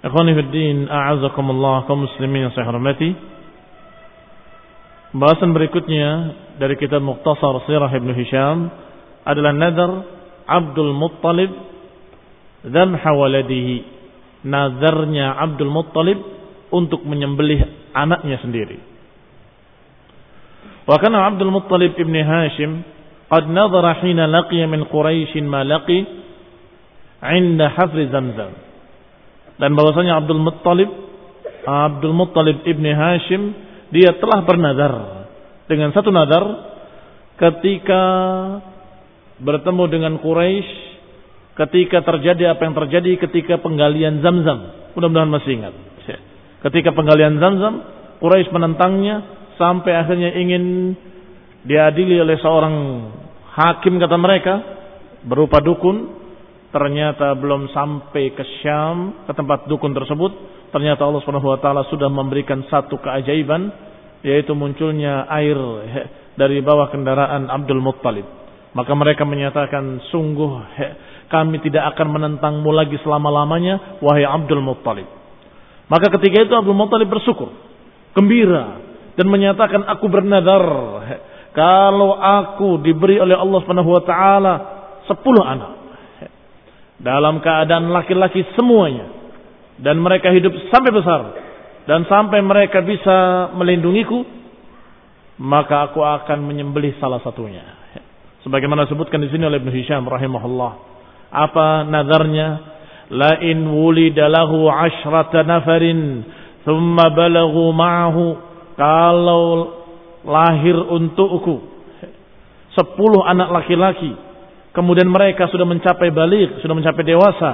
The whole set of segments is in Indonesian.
Ikhwani fi din, a'azakumullah kaum muslimin yang saya hormati. Bahasan berikutnya dari kitab Mukhtasar Sirah Ibn Hisham adalah nazar Abdul Muttalib dan hawaladihi. Nazarnya Abdul Muttalib untuk menyembelih anaknya sendiri. Wa kana Abdul Muttalib ibn Hashim qad nazara hina laqiya min Quraisy ma laqi 'inda hafri Zamzam dan bahwasanya Abdul Muttalib Abdul Muttalib ibni Hashim dia telah bernadar dengan satu nadar ketika bertemu dengan Quraisy ketika terjadi apa yang terjadi ketika penggalian Zamzam. Mudah-mudahan masih ingat. Ketika penggalian Zamzam Quraisy menentangnya sampai akhirnya ingin diadili oleh seorang hakim kata mereka berupa dukun ternyata belum sampai ke Syam ke tempat dukun tersebut. Ternyata Allah Subhanahu wa taala sudah memberikan satu keajaiban yaitu munculnya air dari bawah kendaraan Abdul Muttalib. Maka mereka menyatakan sungguh kami tidak akan menentangmu lagi selama-lamanya wahai Abdul Muttalib. Maka ketika itu Abdul Muttalib bersyukur gembira dan menyatakan aku bernadar kalau aku diberi oleh Allah Subhanahu wa taala 10 anak dalam keadaan laki-laki semuanya. Dan mereka hidup sampai besar. Dan sampai mereka bisa melindungiku maka aku akan menyembelih salah satunya. Sebagaimana disebutkan di sini oleh Ibnu Hisham rahimahullah. Apa nazarnya? La in wulida lahu ashrata nafarin thumma balaghu ma'ahu. Kalau lahir untukku sepuluh anak laki-laki Kemudian mereka sudah mencapai balik, sudah mencapai dewasa.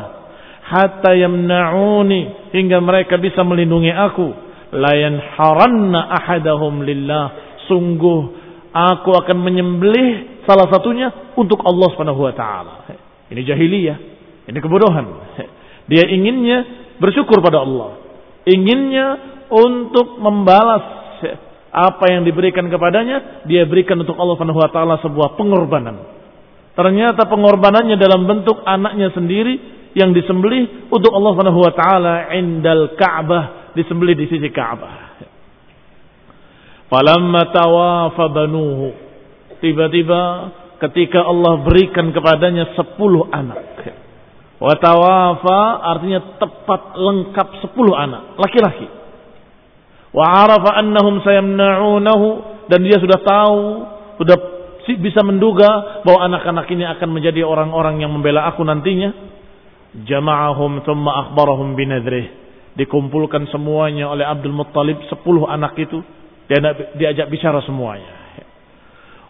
Hatta yamna'uni hingga mereka bisa melindungi aku. Layan haranna ahadahum lillah. Sungguh aku akan menyembelih salah satunya untuk Allah Subhanahu wa taala. Ini jahiliyah, ini kebodohan. Dia inginnya bersyukur pada Allah. Inginnya untuk membalas apa yang diberikan kepadanya, dia berikan untuk Allah Subhanahu wa taala sebuah pengorbanan. Ternyata pengorbanannya dalam bentuk anaknya sendiri yang disembelih untuk Allah Subhanahu wa taala indal Ka'bah, disembelih di sisi Ka'bah. Falamma tawafa banuhu. Tiba-tiba ketika Allah berikan kepadanya sepuluh anak. Wa tawafa artinya tepat lengkap sepuluh anak, laki-laki. Wa arafa annahum sayamna'unahu dan dia sudah tahu, sudah bisa menduga bahwa anak-anak ini akan menjadi orang-orang yang membela aku nantinya. Jama'ahum thumma akhbarahum binadrih. Dikumpulkan semuanya oleh Abdul Muttalib, sepuluh anak itu. Dia diajak bicara semuanya.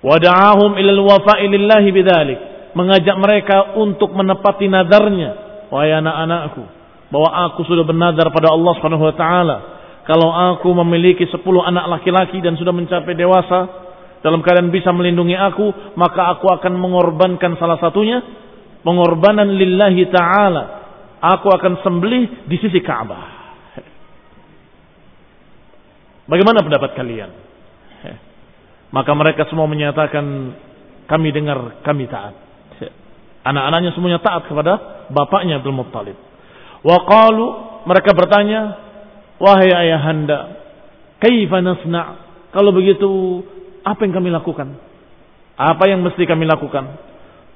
Wada'ahum ilal wafa'i lillahi bidzalik. Mengajak mereka untuk menepati nadarnya. Wahai anak-anakku, bahwa aku sudah bernadar pada Allah taala kalau aku memiliki sepuluh anak laki-laki dan sudah mencapai dewasa dalam keadaan bisa melindungi aku, maka aku akan mengorbankan salah satunya pengorbanan lillahi taala. Aku akan sembelih di sisi Ka'bah. Bagaimana pendapat kalian? Maka mereka semua menyatakan kami dengar, kami taat. Anak-anaknya semuanya taat kepada bapaknya Abdul Muttalib. Wa qalu mereka bertanya, "Wahai ayahanda, kaifa nasna?" Kalau begitu, apa yang kami lakukan? Apa yang mesti kami lakukan?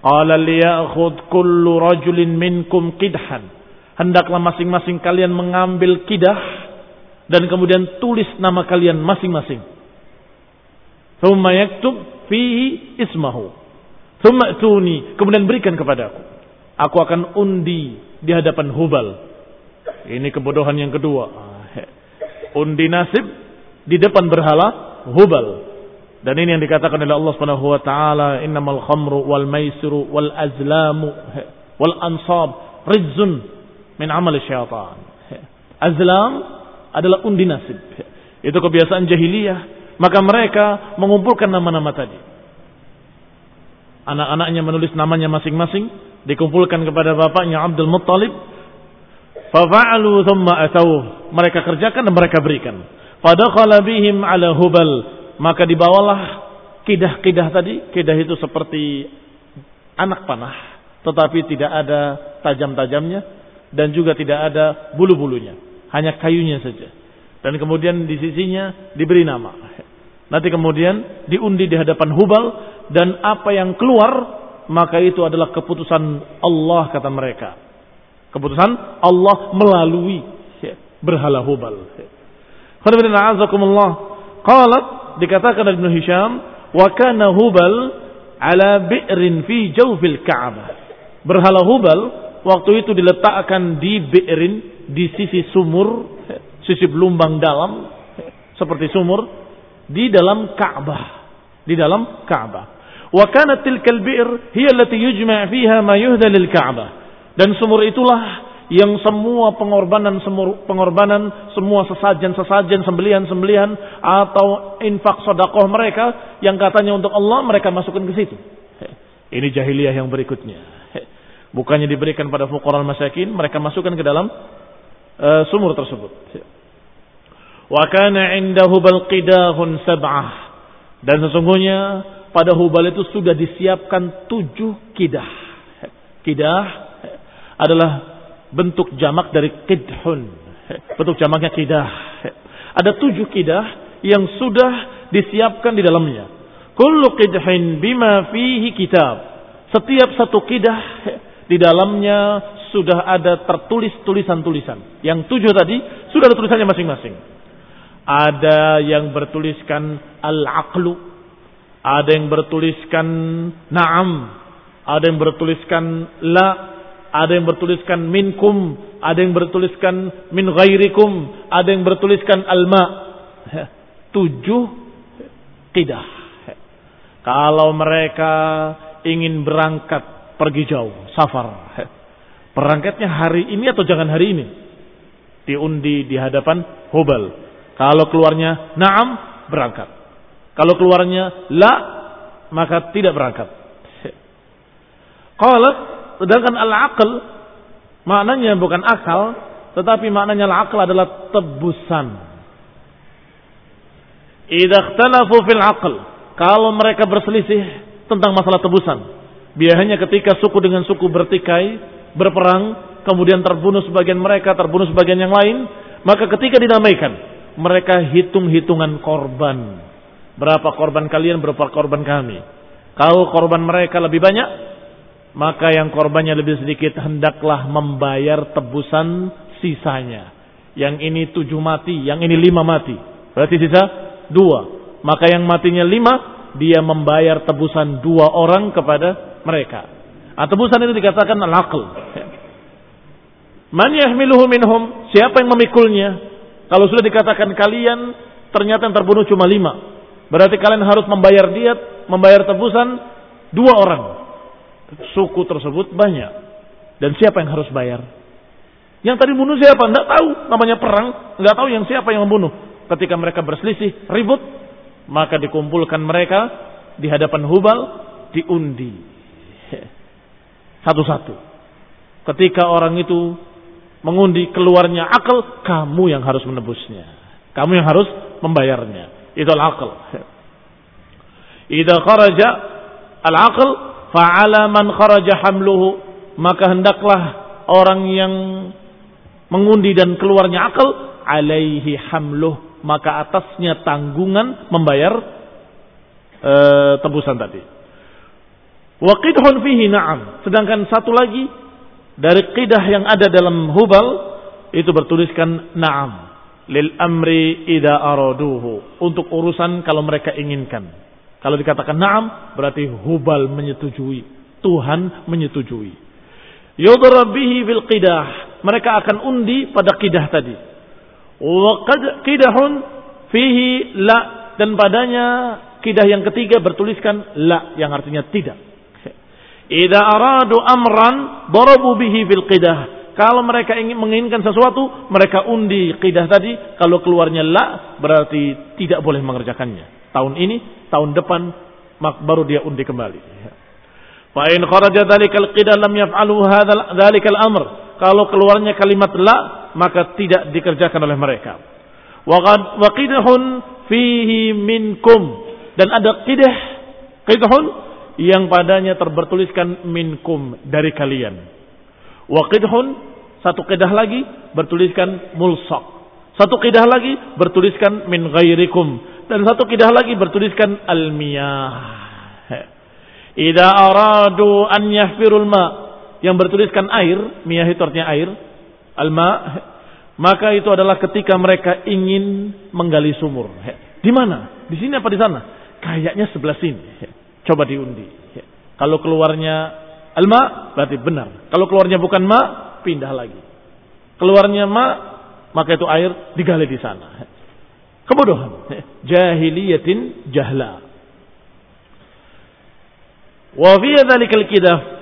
Qala liyakhud kullu rajulin minkum qidhan. Hendaklah masing-masing kalian mengambil kidah dan kemudian tulis nama kalian masing-masing. Thumma yaktub fihi ismahu. Thumma tuni. Kemudian berikan kepada aku. Aku akan undi di hadapan Hubal. Ini kebodohan yang kedua. Undi nasib di depan berhala Hubal. Dan ini yang dikatakan oleh Allah Subhanahu wa taala, "Innamal khamru wal maisiru wal azlamu wal ansab rizun min amal syaitan." Azlam adalah undi nasib. Itu kebiasaan jahiliyah. Maka mereka mengumpulkan nama-nama tadi. Anak-anaknya menulis namanya masing-masing. Dikumpulkan kepada bapaknya Abdul Muttalib. Fafa'alu thumma atau Mereka kerjakan dan mereka berikan. Fadakhala bihim ala hubal. Maka dibawalah kidah-kidah tadi. Kidah itu seperti anak panah. Tetapi tidak ada tajam-tajamnya. Dan juga tidak ada bulu-bulunya hanya kayunya saja. Dan kemudian di sisinya diberi nama. Nanti kemudian diundi di hadapan Hubal dan apa yang keluar maka itu adalah keputusan Allah kata mereka. Keputusan Allah melalui berhala Hubal. Qalat dikatakan Ibnu Hisham wa kana Hubal ala bi'rin fi jawfil Ka'bah. Berhala Hubal waktu itu diletakkan di bi'rin di sisi sumur, sisi belumbang dalam, seperti sumur, di dalam Ka'bah. Di dalam Ka'bah. Wa kanat tilkal bi'r hiya allati yujma' fiha ma yuhda lil Ka'bah. Dan sumur itulah yang semua pengorbanan semua pengorbanan semua sesajen-sesajen sembelihan-sembelihan atau infak sodakoh mereka yang katanya untuk Allah mereka masukkan ke situ. Ini jahiliyah yang berikutnya. Bukannya diberikan pada fuqara masakin, mereka masukkan ke dalam uh, sumur tersebut. Wa kana indahu balqidahun sab'ah. Dan sesungguhnya pada Hubal itu sudah disiapkan tujuh kidah. Kidah adalah bentuk jamak dari kidhun. Bentuk jamaknya kidah. Ada tujuh kidah yang sudah disiapkan di dalamnya. Kullu qidhin bima fihi kitab. Setiap satu kidah di dalamnya sudah ada tertulis tulisan-tulisan. Yang tujuh tadi sudah ada tulisannya masing-masing. Ada yang bertuliskan al-aqlu. Ada yang bertuliskan na'am. Ada yang bertuliskan la. Ada yang bertuliskan minkum. Ada yang bertuliskan min ghairikum. Ada yang bertuliskan al-ma. Tujuh tidak. Kalau mereka ingin berangkat pergi jauh, safar Berangkatnya hari ini atau jangan hari ini? Diundi di hadapan Hubal. Kalau keluarnya na'am, berangkat. Kalau keluarnya la, maka tidak berangkat. Kalau sedangkan al-aql maknanya bukan akal, tetapi maknanya al-aql adalah tebusan. Idza fil aql, kalau mereka berselisih tentang masalah tebusan, biasanya ketika suku dengan suku bertikai, berperang, kemudian terbunuh sebagian mereka, terbunuh sebagian yang lain, maka ketika dinamaikan, mereka hitung-hitungan korban. Berapa korban kalian, berapa korban kami. Kalau korban mereka lebih banyak, maka yang korbannya lebih sedikit hendaklah membayar tebusan sisanya. Yang ini tujuh mati, yang ini lima mati. Berarti sisa dua. Maka yang matinya lima, dia membayar tebusan dua orang kepada mereka. Nah, tebusan itu dikatakan al-aql. Man yahmiluhu minhum? Siapa yang memikulnya? Kalau sudah dikatakan kalian ternyata yang terbunuh cuma lima. Berarti kalian harus membayar diat membayar tebusan dua orang. Suku tersebut banyak. Dan siapa yang harus bayar? Yang tadi bunuh siapa? Tidak tahu. Namanya perang. Tidak tahu yang siapa yang membunuh. Ketika mereka berselisih, ribut. Maka dikumpulkan mereka di hadapan Hubal. Diundi. Satu-satu. Ketika orang itu mengundi keluarnya akal, kamu yang harus menebusnya. Kamu yang harus membayarnya. Itu al-akal. Idza kharaja al-aql fa'ala man kharaja hamluhu maka hendaklah orang yang mengundi dan keluarnya akal alaihi hamluh maka atasnya tanggungan membayar e, tebusan tadi. Wa qidhun fihi na'am. Sedangkan satu lagi dari qidah yang ada dalam hubal itu bertuliskan na'am lil amri ida araduhu untuk urusan kalau mereka inginkan. Kalau dikatakan na'am berarti hubal menyetujui. Tuhan menyetujui. Yudrabihi bil qidah. Mereka akan undi pada qidah tadi. Wa qidahun fihi la dan padanya qidah yang ketiga bertuliskan la yang artinya tidak. Idza aradu amran darabu bihi bil qidah. Kalau mereka ingin menginginkan sesuatu, mereka undi qidah tadi. Kalau keluarnya la, berarti tidak boleh mengerjakannya. Tahun ini tahun depan baru dia undi kembali. Fa in kharaja dzalikal qida lam yaf'alu dzalikal amr. Kalau keluarnya kalimat la maka tidak dikerjakan oleh mereka. Wa qidhun fihi minkum dan ada qidah qidhun yang padanya terbertuliskan minkum dari kalian. Wa qidhun satu qidah lagi bertuliskan mulsaq. Satu qidah lagi bertuliskan min ghairikum dan satu kidah lagi bertuliskan al-miyah. Ida aradu an yahfirul ma yang bertuliskan air, miyah itu artinya air, al-ma, maka itu adalah ketika mereka ingin menggali sumur. Di mana? Di sini apa di sana? Kayaknya sebelah sini. Coba diundi. Kalau keluarnya al-ma berarti benar. Kalau keluarnya bukan ma, pindah lagi. Keluarnya ma, maka itu air digali di sana. Kebodohan. Jahiliyatin jahla. Wa fi dzalikal kidah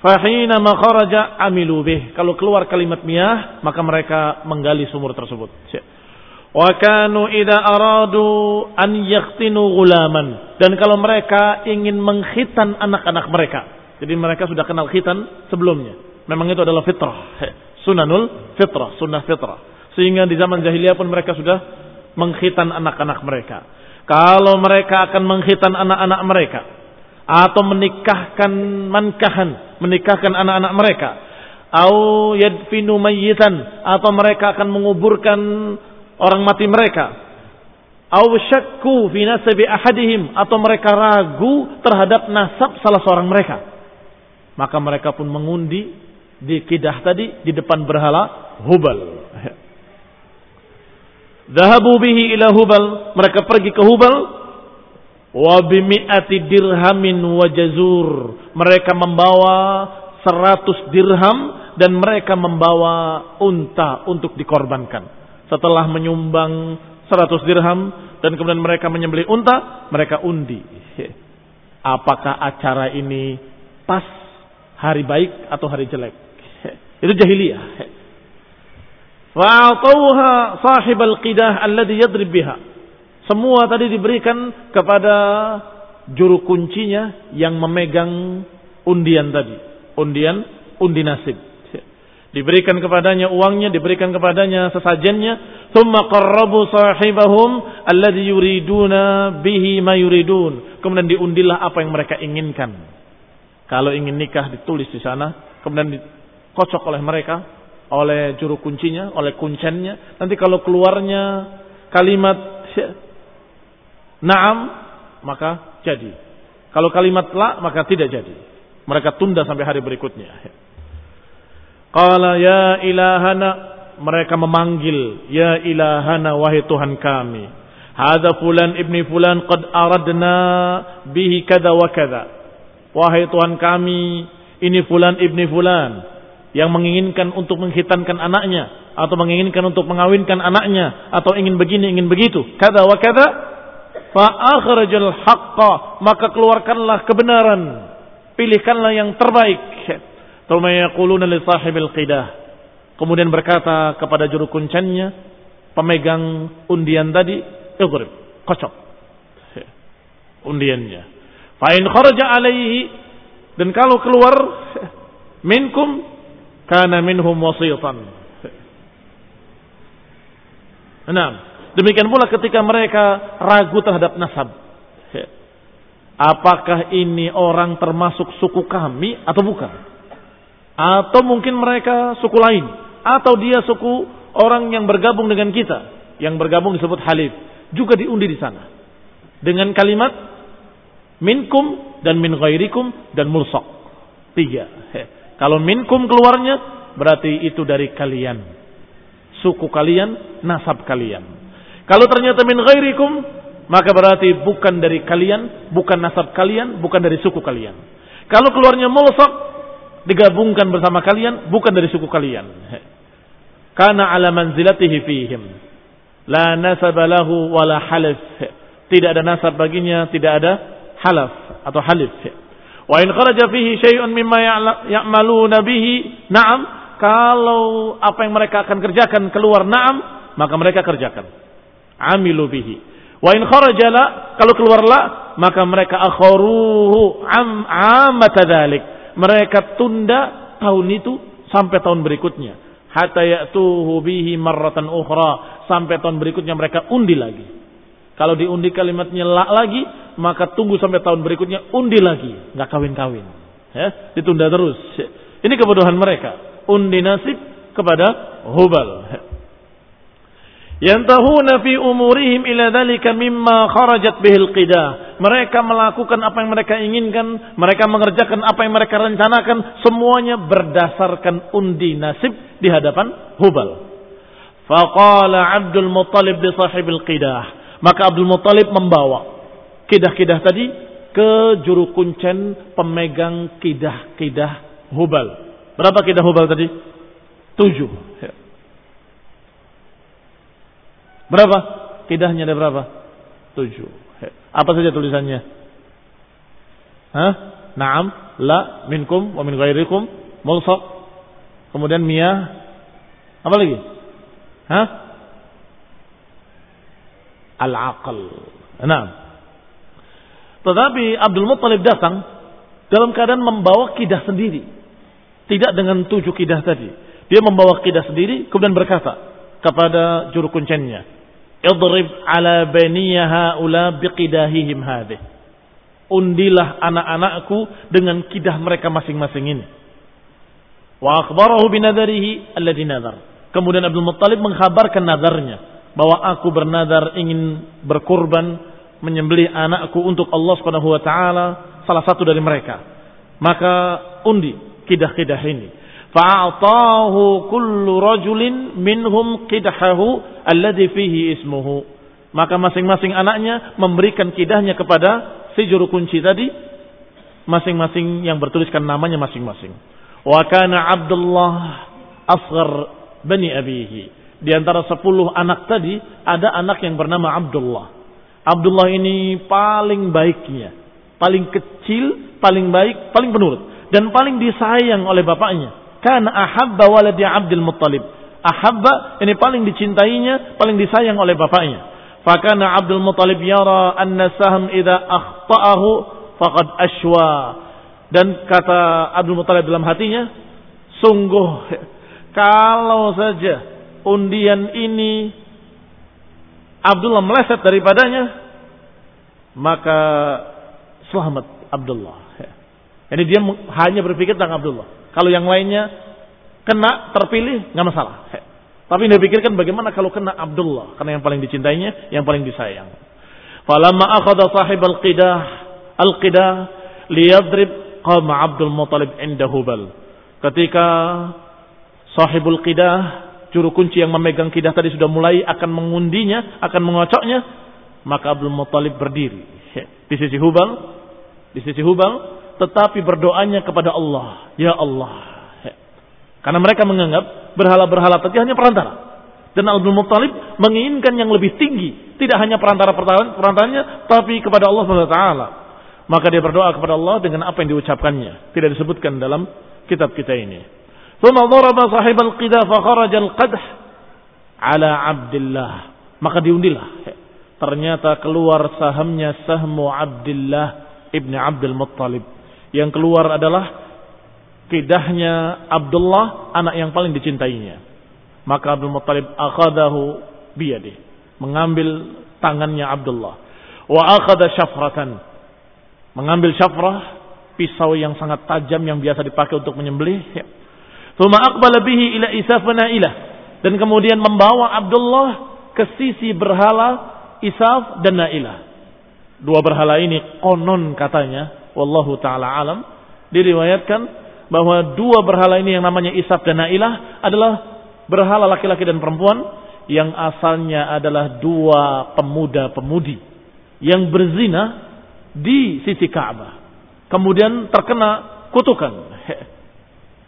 Fahina makharaja amilu bih. Kalau keluar kalimat miyah, maka mereka menggali sumur tersebut. Wa kanu idza aradu an yaktinu gulaman. Dan kalau mereka ingin menghitan anak-anak mereka. Jadi mereka sudah kenal khitan sebelumnya. Memang itu adalah fitrah. Sunanul fitrah, sunnah fitrah. Sehingga di zaman jahiliyah pun mereka sudah menghitan anak-anak mereka. Kalau mereka akan menghitan anak-anak mereka atau menikahkan mankahan, menikahkan anak-anak mereka, au yadfinu mayyitan atau mereka akan menguburkan orang mati mereka, au syakku fi nasabi ahadihim atau mereka ragu terhadap nasab salah seorang mereka. Maka mereka pun mengundi di kidah tadi di depan berhala Hubal. Zahabu bihi ila Hubal. Mereka pergi ke Hubal. Wa bimi'ati dirhamin wa jazur. Mereka membawa seratus dirham dan mereka membawa unta untuk dikorbankan. Setelah menyumbang seratus dirham dan kemudian mereka menyembelih unta, mereka undi. Apakah acara ini pas hari baik atau hari jelek? Itu jahiliyah. Fa'atauha sahibal qidah alladhi yadrib biha. Semua tadi diberikan kepada juru kuncinya yang memegang undian tadi. Undian, undi nasib. Diberikan kepadanya uangnya, diberikan kepadanya sesajennya. Thumma qarrabu sahibahum alladhi yuriduna bihi ma yuridun. Kemudian diundilah apa yang mereka inginkan. Kalau ingin nikah ditulis di sana. Kemudian dikocok oleh mereka oleh juru kuncinya, oleh kuncennya. Nanti kalau keluarnya kalimat naam, maka jadi. Kalau kalimat la, maka tidak jadi. Mereka tunda sampai hari berikutnya. Qala ya ilahana, mereka memanggil, ya ilahana wahai Tuhan kami. Hada fulan ibni fulan qad aradna bihi kada wa kada. Wahai Tuhan kami, ini fulan ibni fulan yang menginginkan untuk menghitankan anaknya atau menginginkan untuk mengawinkan anaknya atau ingin begini ingin begitu kata wa kata Fa akhrajal haqqa, maka keluarkanlah kebenaran. Pilihkanlah yang terbaik. Thumma yaquluna li sahibil qidah. Kemudian berkata kepada juru kuncannya, pemegang undian tadi, "Idrib, kocok." Undiannya. Fa in kharaja alaihi dan kalau keluar minkum kana minhum wasitan. Nah, demikian pula ketika mereka ragu terhadap nasab. Apakah ini orang termasuk suku kami atau bukan? Atau mungkin mereka suku lain. Atau dia suku orang yang bergabung dengan kita. Yang bergabung disebut halif. Juga diundi di sana. Dengan kalimat minkum dan min ghairikum dan mulsak. Tiga. Kalau minkum keluarnya berarti itu dari kalian. Suku kalian, nasab kalian. Kalau ternyata min ghairikum maka berarti bukan dari kalian, bukan nasab kalian, bukan dari suku kalian. Kalau keluarnya mulsak digabungkan bersama kalian, bukan dari suku kalian. Karena ala manzilatihi fihim. La nasab lahu wala halif. Tidak ada nasab baginya, tidak ada halaf atau halif. Wa in kharaja fihi syai'un mimma ya'maluna bihi, na'am. Kalau apa yang mereka akan kerjakan keluar na'am, maka mereka kerjakan. Amilu bihi. Wa in kharaja la, kalau keluar la, maka mereka akharuhu am amata dzalik. Mereka tunda tahun itu sampai tahun berikutnya. Hatta ya'tuhu bihi marratan ukhra. Sampai tahun berikutnya mereka undi lagi. Kalau diundi kalimatnya la lagi, maka tunggu sampai tahun berikutnya undi lagi, nggak kawin-kawin. Ya, ditunda terus. Ini kebodohan mereka. Undi nasib kepada Hubal. Yantahuna fi umurihim ila dhalika mimma kharajat bihil qidah. Mereka melakukan apa yang mereka inginkan, mereka mengerjakan apa yang mereka rencanakan, semuanya berdasarkan undi nasib di hadapan Hubal. Faqala Abdul Muttalib di sahibil qidah. Maka Abdul Muttalib membawa kidah-kidah tadi ke juru kuncen pemegang kidah-kidah Hubal. Berapa kidah Hubal tadi? Tujuh. Berapa? Kidahnya ada berapa? Tujuh. Apa saja tulisannya? Hah? Naam, la, minkum, wa min ghairikum, mulsa. Kemudian miyah. Apa lagi? Hah? al-aql. Nah. Tetapi Abdul Muttalib datang dalam keadaan membawa kidah sendiri. Tidak dengan tujuh kidah tadi. Dia membawa kidah sendiri kemudian berkata kepada juru kuncennya, "Idrib ala baniya haula biqidahihim hadhihi." Undilah anak-anakku dengan kidah mereka masing-masing ini. Wa akhbarahu binadarihi alladhi nadar. Kemudian Abdul Muttalib mengkhabarkan nadarnya bahwa aku bernadar ingin berkurban menyembelih anakku untuk Allah Subhanahu wa taala salah satu dari mereka. Maka undi kidah-kidah ini. Fa'atahu kullu rajulin minhum kidahahu alladhi fihi ismuhu. Maka masing-masing anaknya memberikan kidahnya kepada si juru kunci tadi masing-masing yang bertuliskan namanya masing-masing. Wa kana Abdullah asghar bani abihi. Di antara sepuluh anak tadi, ada anak yang bernama Abdullah. Abdullah ini paling baiknya. Paling kecil, paling baik, paling penurut. Dan paling disayang oleh bapaknya. Karena ahabba waladi Abdul Muttalib. Ahabba, ini paling dicintainya, paling disayang oleh bapaknya. Fakana Abdul Muttalib yara anna sahm idha akhta'ahu faqad ashwa. Dan kata Abdul Muttalib dalam hatinya, sungguh kalau saja undian ini Abdullah meleset daripadanya, maka selamat Abdullah. Jadi dia hanya berpikir tentang Abdullah. Kalau yang lainnya kena terpilih nggak masalah. Tapi dia pikirkan bagaimana kalau kena Abdullah karena yang paling dicintainya, yang paling disayang. Falamma akhadha sahib al-qidah al-qidah liyadrib qama Abdul Muttalib inda Hubal. Ketika sahibul qidah juru kunci yang memegang kidah tadi sudah mulai akan mengundinya, akan mengocoknya, maka Abdul Muttalib berdiri di sisi Hubal, di sisi Hubal, tetapi berdoanya kepada Allah, ya Allah. Karena mereka menganggap berhala-berhala tadi hanya perantara. Dan Abdul Muttalib menginginkan yang lebih tinggi. Tidak hanya perantara perantaranya, tapi kepada Allah SWT. Maka dia berdoa kepada Allah dengan apa yang diucapkannya. Tidak disebutkan dalam kitab kita ini. ثم ضرب صاحب al-qidah القدح على al-qadh. Maka diundilah. Ternyata keluar sahamnya sahmu Abdullah ibni Abdul Muttalib. Yang keluar adalah kidahnya Abdullah anak yang paling dicintainya. Maka Abdul Muttalib akhadahu biyadih. Mengambil tangannya Abdullah. Wa akhada syafratan. Mengambil syafrah, pisau yang sangat tajam yang biasa dipakai untuk menyembelih. Ya. Thumma aqbala bihi ila Isaf ilah. Dan kemudian membawa Abdullah ke sisi berhala Isaf dan Nailah. Dua berhala ini konon katanya. Wallahu ta'ala alam. Diriwayatkan bahwa dua berhala ini yang namanya Isaf dan Nailah adalah berhala laki-laki dan perempuan yang asalnya adalah dua pemuda-pemudi yang berzina di sisi Ka'bah. Kemudian terkena kutukan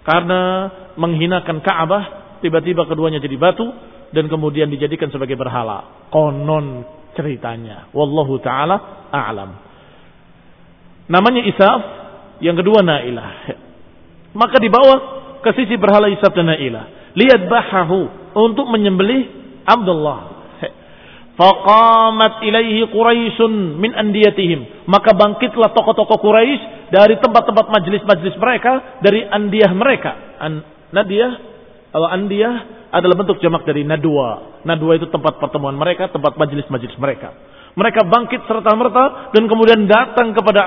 karena menghinakan Ka'bah, tiba-tiba keduanya jadi batu dan kemudian dijadikan sebagai berhala. Konon ceritanya. Wallahu taala a'lam. Namanya Isaf, yang kedua Nailah. Maka dibawa ke sisi berhala Isaf dan Nailah lihat bahahu untuk menyembelih Abdullah. Faqamat ilaihi Quraisyun min andiyatihim. Maka bangkitlah tokoh-tokoh Quraisy dari tempat-tempat majlis-majlis mereka, dari andiyah mereka. An Nadiyah, atau andiyah adalah bentuk jamak dari nadwa. Nadwa itu tempat pertemuan mereka, tempat majlis-majlis mereka. Mereka bangkit serta-merta dan kemudian datang kepada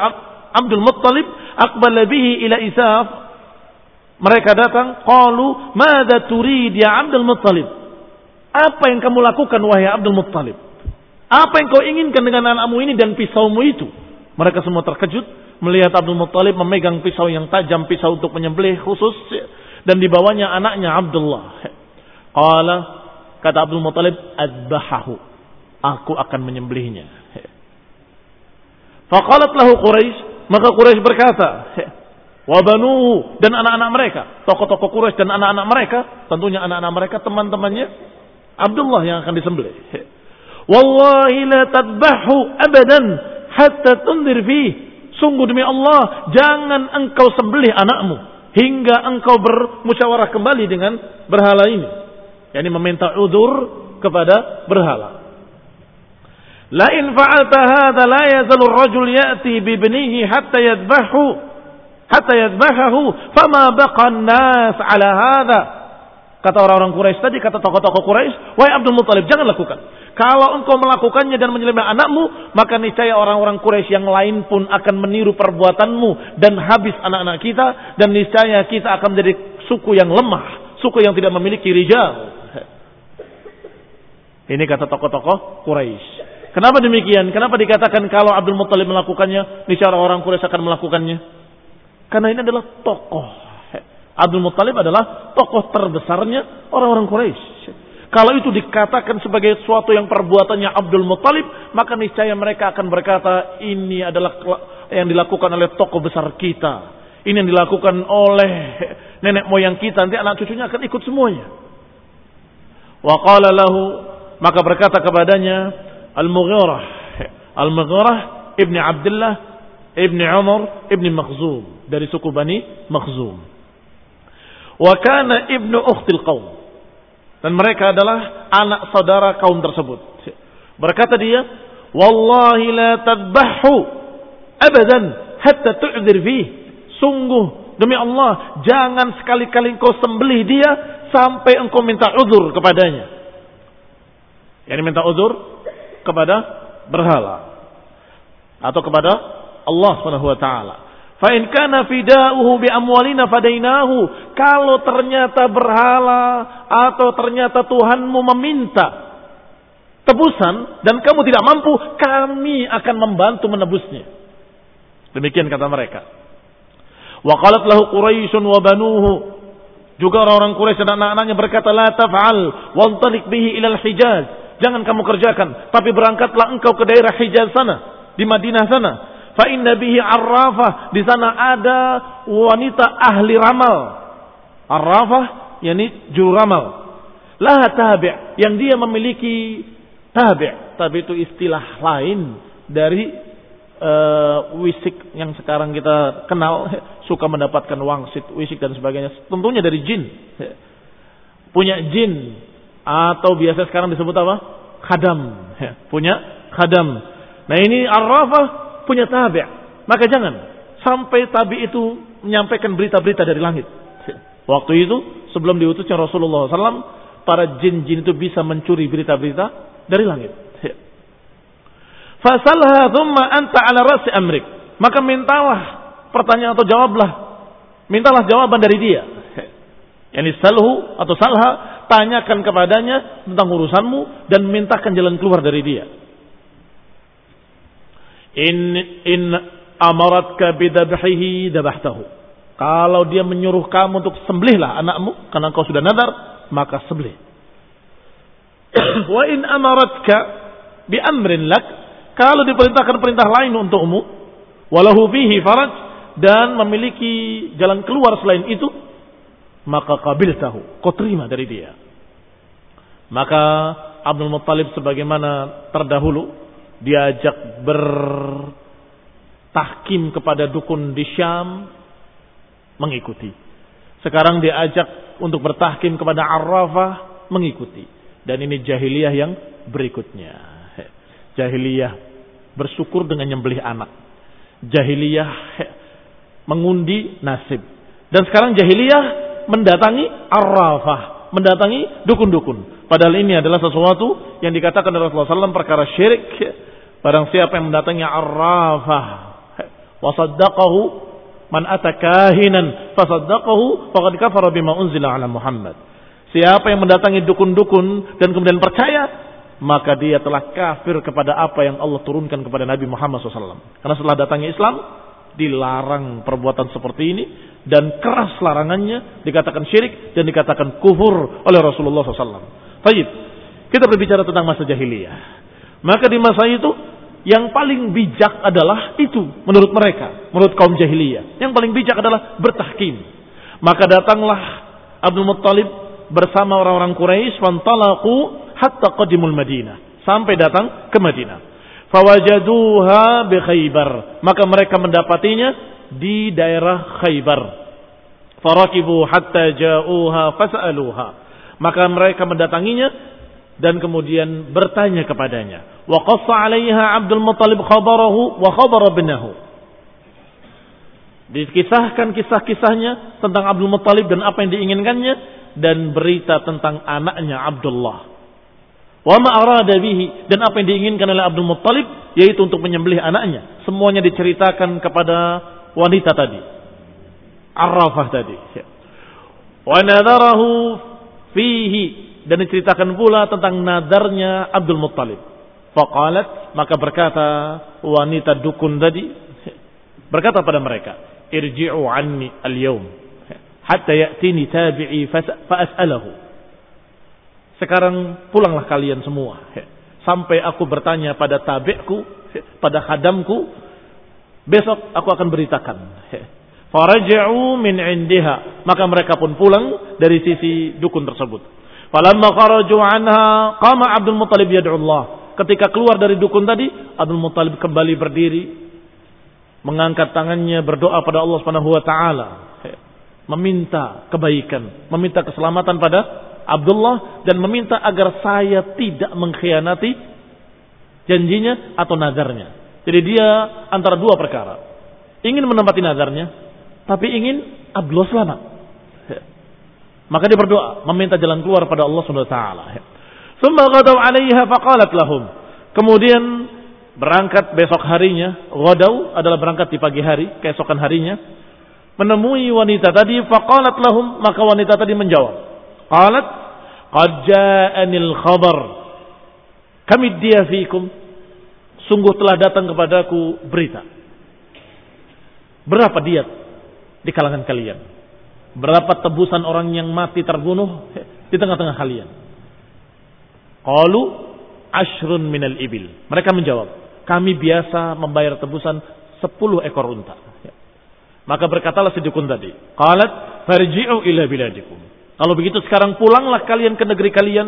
Abdul Muttalib, aqbala bihi ila Isaf mereka datang, qalu, "Mada turid ya Abdul Muttalib?" Apa yang kamu lakukan wahai Abdul Muttalib? Apa yang kau inginkan dengan anakmu ini dan pisaumu itu? Mereka semua terkejut melihat Abdul Muttalib memegang pisau yang tajam, pisau untuk menyembelih khusus dan dibawanya anaknya Abdullah. Qala kata Abdul Muttalib, "Adbahahu." Aku akan menyembelihnya. Faqalat lahu Quraisy, maka Quraisy berkata, Wabanu dan anak-anak mereka, tokoh-tokoh Quraisy dan anak-anak mereka, tentunya anak-anak mereka teman-temannya Abdullah yang akan disembelih. Wallahi la tadbahu abadan hatta tundir fi. Sungguh demi Allah, jangan engkau sembelih anakmu hingga engkau bermusyawarah kembali dengan berhala ini. Yani meminta udur kepada berhala. La in fa'alta hadha la yazalu ar-rajul ya'ti bi ibnihi hatta yadbahu hatta yadbahahu fama baqan nas ala hadha kata orang-orang Quraisy tadi kata tokoh-tokoh Quraisy wahai Abdul Muthalib jangan lakukan kalau engkau melakukannya dan menyembelih anakmu maka niscaya orang-orang Quraisy yang lain pun akan meniru perbuatanmu dan habis anak-anak kita dan niscaya kita akan menjadi suku yang lemah suku yang tidak memiliki rijal ini kata tokoh-tokoh Quraisy Kenapa demikian? Kenapa dikatakan kalau Abdul Muthalib melakukannya, niscaya orang Quraisy akan melakukannya? Karena ini adalah tokoh. Abdul Muttalib adalah tokoh terbesarnya orang-orang Quraisy. Kalau itu dikatakan sebagai sesuatu yang perbuatannya Abdul Muttalib, maka niscaya mereka akan berkata, ini adalah yang dilakukan oleh tokoh besar kita. Ini yang dilakukan oleh nenek moyang kita. Nanti anak cucunya akan ikut semuanya. Wa qala lahu, maka berkata kepadanya, Al-Mughirah. Al-Mughirah ibni Abdullah ibni Umar ibni Makhzum dari suku Bani Makhzum. Wa kana ibnu ukhtil qaum. Dan mereka adalah anak saudara kaum tersebut. Berkata dia, "Wallahi la tadbahu abadan hatta tu'dzir fi." Sungguh demi Allah, jangan sekali-kali engkau sembelih dia sampai engkau minta uzur kepadanya. Yani minta uzur kepada berhala atau kepada Allah Subhanahu wa taala. Fa in kana fida'uhu bi amwalina fadainahu. Kalau ternyata berhala atau ternyata Tuhanmu meminta tebusan dan kamu tidak mampu, kami akan membantu menebusnya. Demikian kata mereka. Wa qalat lahu Quraisyun wa banuhu. Juga orang-orang Quraisy dan anak-anaknya berkata, "La taf'al wantalik bihi ila al-Hijaz." Jangan kamu kerjakan, tapi berangkatlah engkau ke daerah Hijaz sana, di Madinah sana Fa inna bihi arrafah. Di sana ada wanita ahli ramal. Arrafah yakni juru ramal. Lah tabi' yang dia memiliki tabi'. Tabi' itu istilah lain dari uh, wisik yang sekarang kita kenal suka mendapatkan wangsit, wisik dan sebagainya. Tentunya dari jin. Punya jin atau biasa sekarang disebut apa? Khadam. Punya khadam. Nah ini arrafah punya tabi'. Maka jangan sampai tabi itu menyampaikan berita-berita dari langit. Waktu itu sebelum diutusnya Rasulullah SAW para jin-jin itu bisa mencuri berita-berita dari langit. Fasalha thumma anta ala rasi amrik. Maka mintalah pertanyaan atau jawablah. Mintalah jawaban dari dia. Yani salhu atau salha, tanyakan kepadanya tentang urusanmu dan mintakan jalan keluar dari dia. In in amaratka bidabhihi dabahtahu. Kalau dia menyuruh kamu untuk sembelihlah anakmu karena kau sudah nadar, maka sembelih. Wa in amaratka bi amrin lak kalau diperintahkan perintah lain untukmu walahu fihi faraj dan memiliki jalan keluar selain itu maka kabil tahu kau terima dari dia maka Abdul Muttalib sebagaimana terdahulu diajak bertahkim kepada dukun di Syam mengikuti sekarang diajak untuk bertahkim kepada Arrafah mengikuti. Dan ini jahiliyah yang berikutnya. Jahiliyah bersyukur dengan nyembelih anak. Jahiliyah mengundi nasib. Dan sekarang jahiliyah mendatangi Arrafah. Mendatangi dukun-dukun. Padahal ini adalah sesuatu yang dikatakan Rasulullah SAW perkara syirik. Barang siapa yang mendatangi Arrafah. Wasaddaqahu Man atakahinan fasaddaqahu faqad kafara bima unzila ala Muhammad. Siapa yang mendatangi dukun-dukun dan kemudian percaya, maka dia telah kafir kepada apa yang Allah turunkan kepada Nabi Muhammad SAW. Karena setelah datangnya Islam, dilarang perbuatan seperti ini dan keras larangannya dikatakan syirik dan dikatakan kufur oleh Rasulullah SAW. Baik, kita berbicara tentang masa jahiliyah. Maka di masa itu yang paling bijak adalah itu menurut mereka, menurut kaum jahiliyah. Yang paling bijak adalah bertahkim. Maka datanglah Abdul Muttalib bersama orang-orang Quraisy fantalaku hatta qadimul Madinah, sampai datang ke Madinah. Fawajaduha bi Khaybar, maka mereka mendapatinya di daerah Khaybar. Farakibu hatta ja'uha fas'aluha. Maka mereka mendatanginya dan kemudian bertanya kepadanya. Wa qassa 'alaiha Abdul Muttalib khabarahu wa khabara binahu. Dikisahkan kisah-kisahnya tentang Abdul Muttalib dan apa yang diinginkannya dan berita tentang anaknya Abdullah. Wa ma arada bihi dan apa yang diinginkan oleh Abdul Muttalib yaitu untuk menyembelih anaknya. Semuanya diceritakan kepada wanita tadi. Arrafah tadi. Wa nadarahu fihi dan diceritakan pula tentang nadarnya Abdul Muttalib. Faqalat maka berkata wanita dukun tadi berkata pada mereka, "Irji'u anni al-yawm hatta ya'tini tabi'i fa'as'alahu." Sekarang pulanglah kalian semua sampai aku bertanya pada tabi'ku, pada khadamku, besok aku akan beritakan. Faraja'u min indiha, maka mereka pun pulang dari sisi dukun tersebut. Falamma kharaju anha qama Abdul Muttalib yad'u Allah. Ketika keluar dari dukun tadi, Abdul Muttalib kembali berdiri mengangkat tangannya berdoa pada Allah Subhanahu wa taala, meminta kebaikan, meminta keselamatan pada Abdullah dan meminta agar saya tidak mengkhianati janjinya atau nadarnya. Jadi dia antara dua perkara. Ingin menempati nadarnya, tapi ingin Abdullah selamat. Maka dia berdoa, meminta jalan keluar pada Allah Subhanahu wa taala. Summa ghadaw 'alaiha faqalat lahum. Kemudian berangkat besok harinya, ghadaw adalah berangkat di pagi hari, keesokan harinya, menemui wanita tadi faqalat lahum, maka wanita tadi menjawab. Qalat qad ja'anil khabar. Kami dia fikum. Sungguh telah datang kepadaku berita. Berapa diat di kalangan kalian? Berapa tebusan orang yang mati terbunuh di tengah-tengah kalian? Qalu ashrun minal ibil. Mereka menjawab, kami biasa membayar tebusan sepuluh ekor unta. Maka berkatalah si dukun tadi, qalat farji'u ila biladikum. Kalau begitu sekarang pulanglah kalian ke negeri kalian.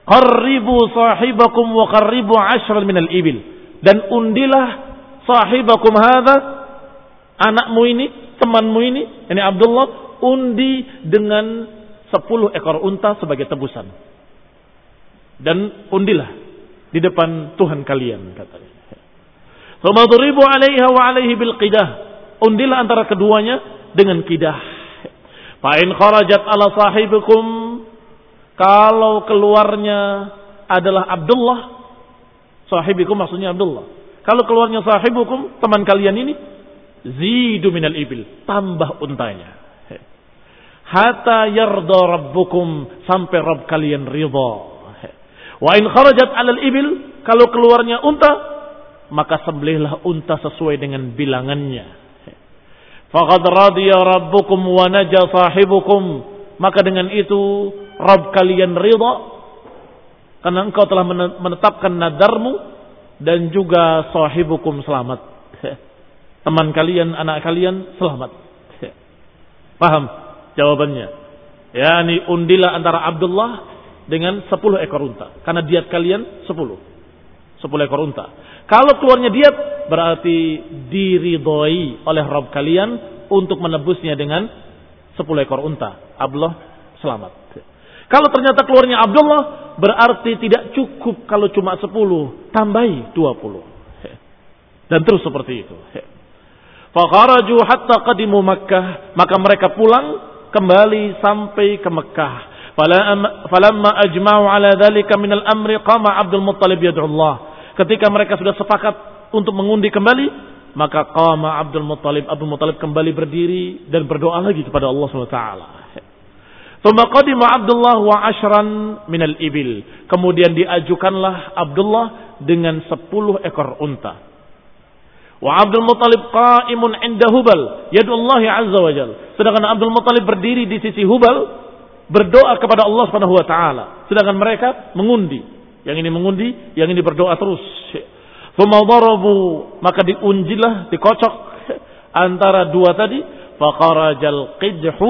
Qarribu sahibakum wa qarribu ashran minal ibil. Dan undilah sahibakum hadha, anakmu ini, temanmu ini, ini Abdullah, undi dengan sepuluh ekor unta sebagai tebusan. Dan undilah di depan Tuhan kalian katanya. Famadribu alaiha wa alaihi bil qidah. Undilah antara keduanya dengan kidah. Fa'in kharajat ala sahibikum kalau keluarnya adalah Abdullah sahibikum maksudnya Abdullah. Kalau keluarnya sahibukum teman kalian ini zidu minal ibil tambah untanya. Hatta yarda rabbukum sampai Rabb kalian ridha. Wa in kharajat alal ibil kalau keluarnya unta maka sembelihlah unta sesuai dengan bilangannya. Faqad radiya rabbukum wa naja sahibukum. Maka dengan itu Rabb kalian ridha karena engkau telah menetapkan nadarmu dan juga sahibukum selamat. Teman kalian, anak kalian selamat. Paham jawabannya? Ya, ini undilah antara Abdullah dengan 10 ekor unta. Karena diat kalian 10. 10 ekor unta. Kalau keluarnya diat berarti diridhoi oleh Rob kalian untuk menebusnya dengan 10 ekor unta. Abdullah selamat. Kalau ternyata keluarnya Abdullah berarti tidak cukup kalau cuma 10, tambahi 20. Dan terus seperti itu. Fakharaju hatta qadimu Makkah, maka mereka pulang kembali sampai ke Mekah. Falamma ajma'u ala dhalika min al-amri qama Abdul Muttalib yad'u Allah. Ketika mereka sudah sepakat untuk mengundi kembali, maka qama Abdul Muttalib, Abdul Muttalib kembali berdiri dan berdoa lagi kepada Allah SWT. Thumma qadima Abdullah wa ashran minal ibil. Kemudian diajukanlah Abdullah dengan sepuluh ekor unta. Wa Abdul Muttalib qa'imun inda Hubal, yadullahi azza wa jal. Sedangkan Abdul Muttalib berdiri di sisi Hubal, berdoa kepada Allah Subhanahu wa taala. Sedangkan mereka mengundi. Yang ini mengundi, yang ini berdoa terus. Fumawdarabu, maka diunjilah, dikocok antara dua tadi. Fakharajal qidhu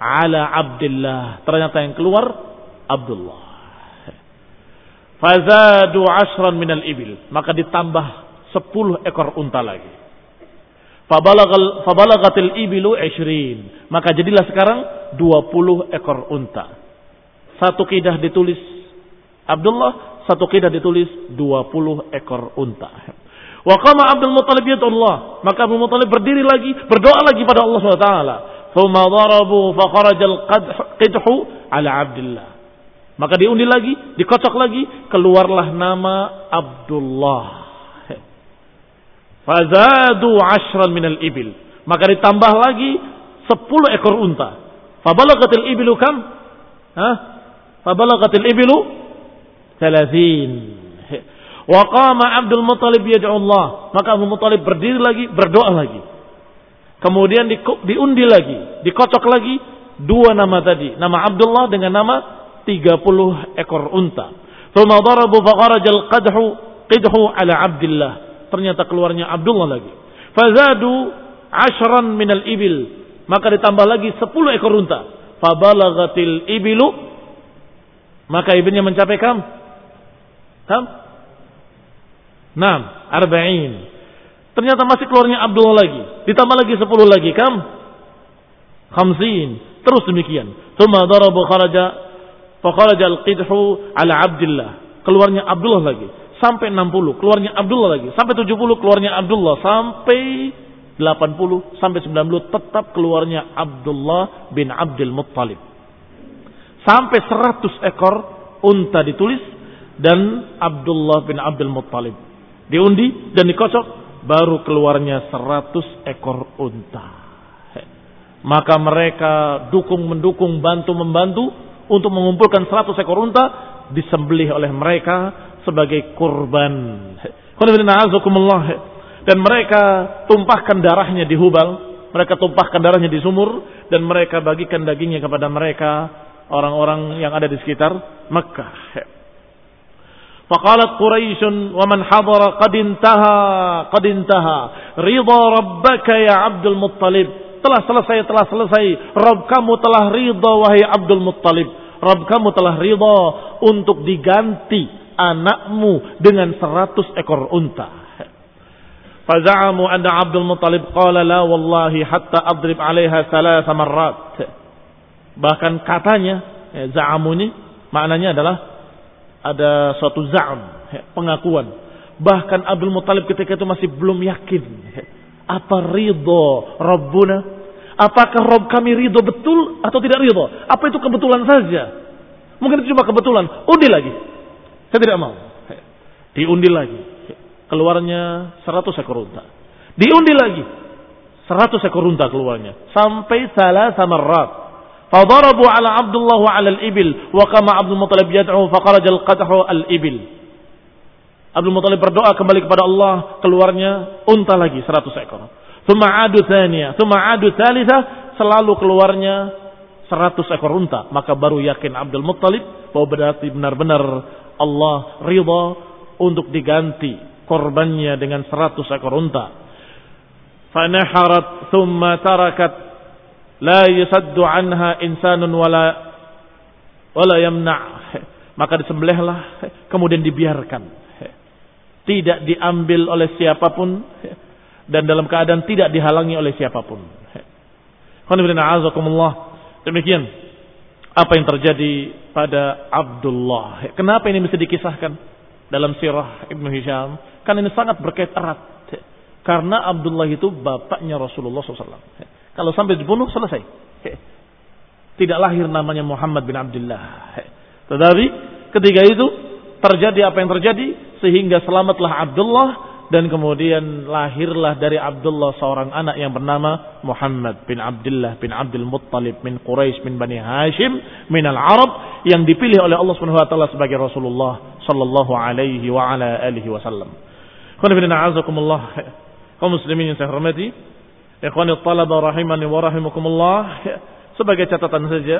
ala Abdullah. Ternyata yang keluar Abdullah. Fazadu ashran minal ibil. Maka ditambah sepuluh ekor unta lagi. Fabalagatil ibilu ishrin. Maka jadilah sekarang dua puluh ekor unta. Satu kidah ditulis Abdullah satu kidah ditulis 20 ekor unta. Wa qama Abdul Muttalib Allah. Maka Abdul Muttalib berdiri lagi, berdoa lagi pada Allah SWT. Thumma darabu fa qidhu ala Abdullah. Maka diundi lagi, dikocok lagi, keluarlah nama Abdullah. Fazadu ashran minal ibil. Maka ditambah lagi 10 ekor unta. Fabalagatil ibilu kam? Hah? Fabalagatil ibilu Salasin. Wa qama Abdul Muttalib yad'u Allah. Maka Abdul Muttalib berdiri lagi, berdoa lagi. Kemudian di, diundi lagi, dikocok lagi dua nama tadi, nama Abdullah dengan nama 30 ekor unta. Thumma darabu faqarajal qadhu qidhu ala Abdullah. Ternyata keluarnya Abdullah lagi. Fazadu ashran minal ibil. Maka ditambah lagi 10 ekor unta. Fabalagatil ibilu. Maka ibunya mencapai kam? Kam? Enam, arba'in. Ternyata masih keluarnya Abdullah lagi. Ditambah lagi sepuluh lagi. Kam? Khamsin. Terus demikian. Tuma darabu kharaja. Fakharaja al-qidhu ala Abdullah. Keluarnya Abdullah lagi. Sampai 60. Keluarnya Abdullah lagi. Sampai 70. Keluarnya Abdullah. Sampai 80. Sampai 90. Tetap keluarnya Abdullah bin Abdul Muttalib. Sampai 100 ekor unta ditulis dan Abdullah bin Abdul Muttalib. Diundi dan dikocok, baru keluarnya seratus ekor unta. Maka mereka dukung mendukung bantu membantu untuk mengumpulkan seratus ekor unta disembelih oleh mereka sebagai kurban. Dan mereka tumpahkan darahnya di Hubal, mereka tumpahkan darahnya di sumur dan mereka bagikan dagingnya kepada mereka orang-orang yang ada di sekitar Mekah. Faqalat Quraisyun wa man hadara qad intaha qad ridha rabbaka ya Abdul Muttalib. Telah selesai telah selesai. Rabb kamu telah ridha wahai Abdul Muttalib. Rabb kamu telah ridha untuk diganti anakmu dengan seratus ekor unta. Faza'amu anna Abdul Muttalib qala la wallahi hatta adrib alaiha salasa marrat. Bahkan katanya, ya, za'amu ini maknanya adalah ada suatu za'am, ya, pengakuan. Bahkan Abdul Muttalib ketika itu masih belum yakin. Apa ridho Rabbuna? Apakah Rob kami ridho betul atau tidak ridho? Apa itu kebetulan saja? Mungkin itu cuma kebetulan. Undi lagi. Saya tidak mau. Diundi lagi keluarnya 100 ekor unta. Diundi lagi 100 ekor unta keluarnya sampai salah sama rat. Fadarabu ala Abdullah wa kama Abdul Muttalib yad'u faqaraj al-qadhu al-ibil. Abdul Muttalib berdoa kembali kepada Allah keluarnya unta lagi 100 ekor. Thumma adu thaniya, thumma adu thalitha selalu keluarnya 100 ekor unta, maka baru yakin Abdul Muttalib bahwa berarti benar-benar Allah ridha untuk diganti korbannya dengan seratus ekor unta. Fanaharat thumma tarakat la yusaddu anha insanun wala wala yamna. Maka disembelihlah kemudian dibiarkan. Tidak diambil oleh siapa pun dan dalam keadaan tidak dihalangi oleh siapa pun. Demikian apa yang terjadi pada Abdullah. Kenapa ini mesti dikisahkan dalam sirah Ibnu Hisham? Karena ini sangat berkait erat. Karena Abdullah itu bapaknya Rasulullah SAW. Kalau sampai dibunuh selesai. Tidak lahir namanya Muhammad bin Abdullah. Tetapi ketika itu terjadi apa yang terjadi sehingga selamatlah Abdullah dan kemudian lahirlah dari Abdullah seorang anak yang bernama Muhammad bin Abdullah bin Abdul Muttalib min Quraisy bin Bani Hashim min al-Arab yang dipilih oleh Allah Subhanahu wa taala sebagai Rasulullah sallallahu alaihi wa ala alihi wasallam. Kaum muslimin yang saya hormati, ikhwani talaba rahimani wa rahimakumullah, sebagai catatan saja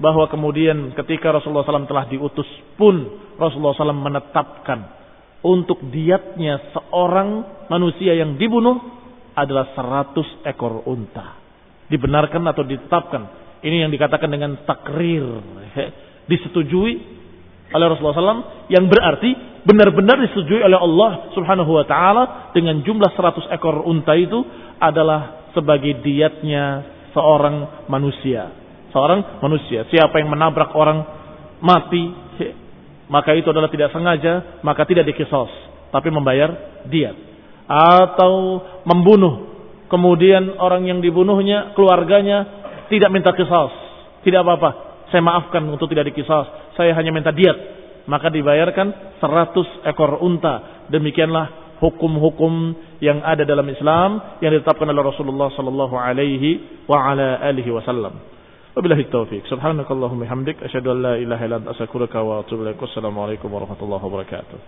bahwa kemudian ketika Rasulullah SAW telah diutus pun Rasulullah SAW menetapkan untuk diatnya seorang manusia yang dibunuh adalah 100 ekor unta. Dibenarkan atau ditetapkan. Ini yang dikatakan dengan takrir. Disetujui oleh Rasulullah SAW yang berarti benar-benar disetujui oleh Allah Subhanahu wa taala dengan jumlah 100 ekor unta itu adalah sebagai diatnya seorang manusia. Seorang manusia. Siapa yang menabrak orang mati, maka itu adalah tidak sengaja, maka tidak dikisos, tapi membayar diat. Atau membunuh, kemudian orang yang dibunuhnya, keluarganya tidak minta kisos. Tidak apa-apa, saya maafkan untuk tidak dikisos. Saya hanya minta diat maka dibayarkan 100 ekor unta. Demikianlah hukum-hukum yang ada dalam Islam yang ditetapkan oleh Rasulullah sallallahu alaihi wasallam. Wabillahi taufiq. Subhanakallahumma hamdik asyhadu an la ilaha illa anta astaghfiruka wa atubu ilaik. Wassalamualaikum warahmatullahi wabarakatuh.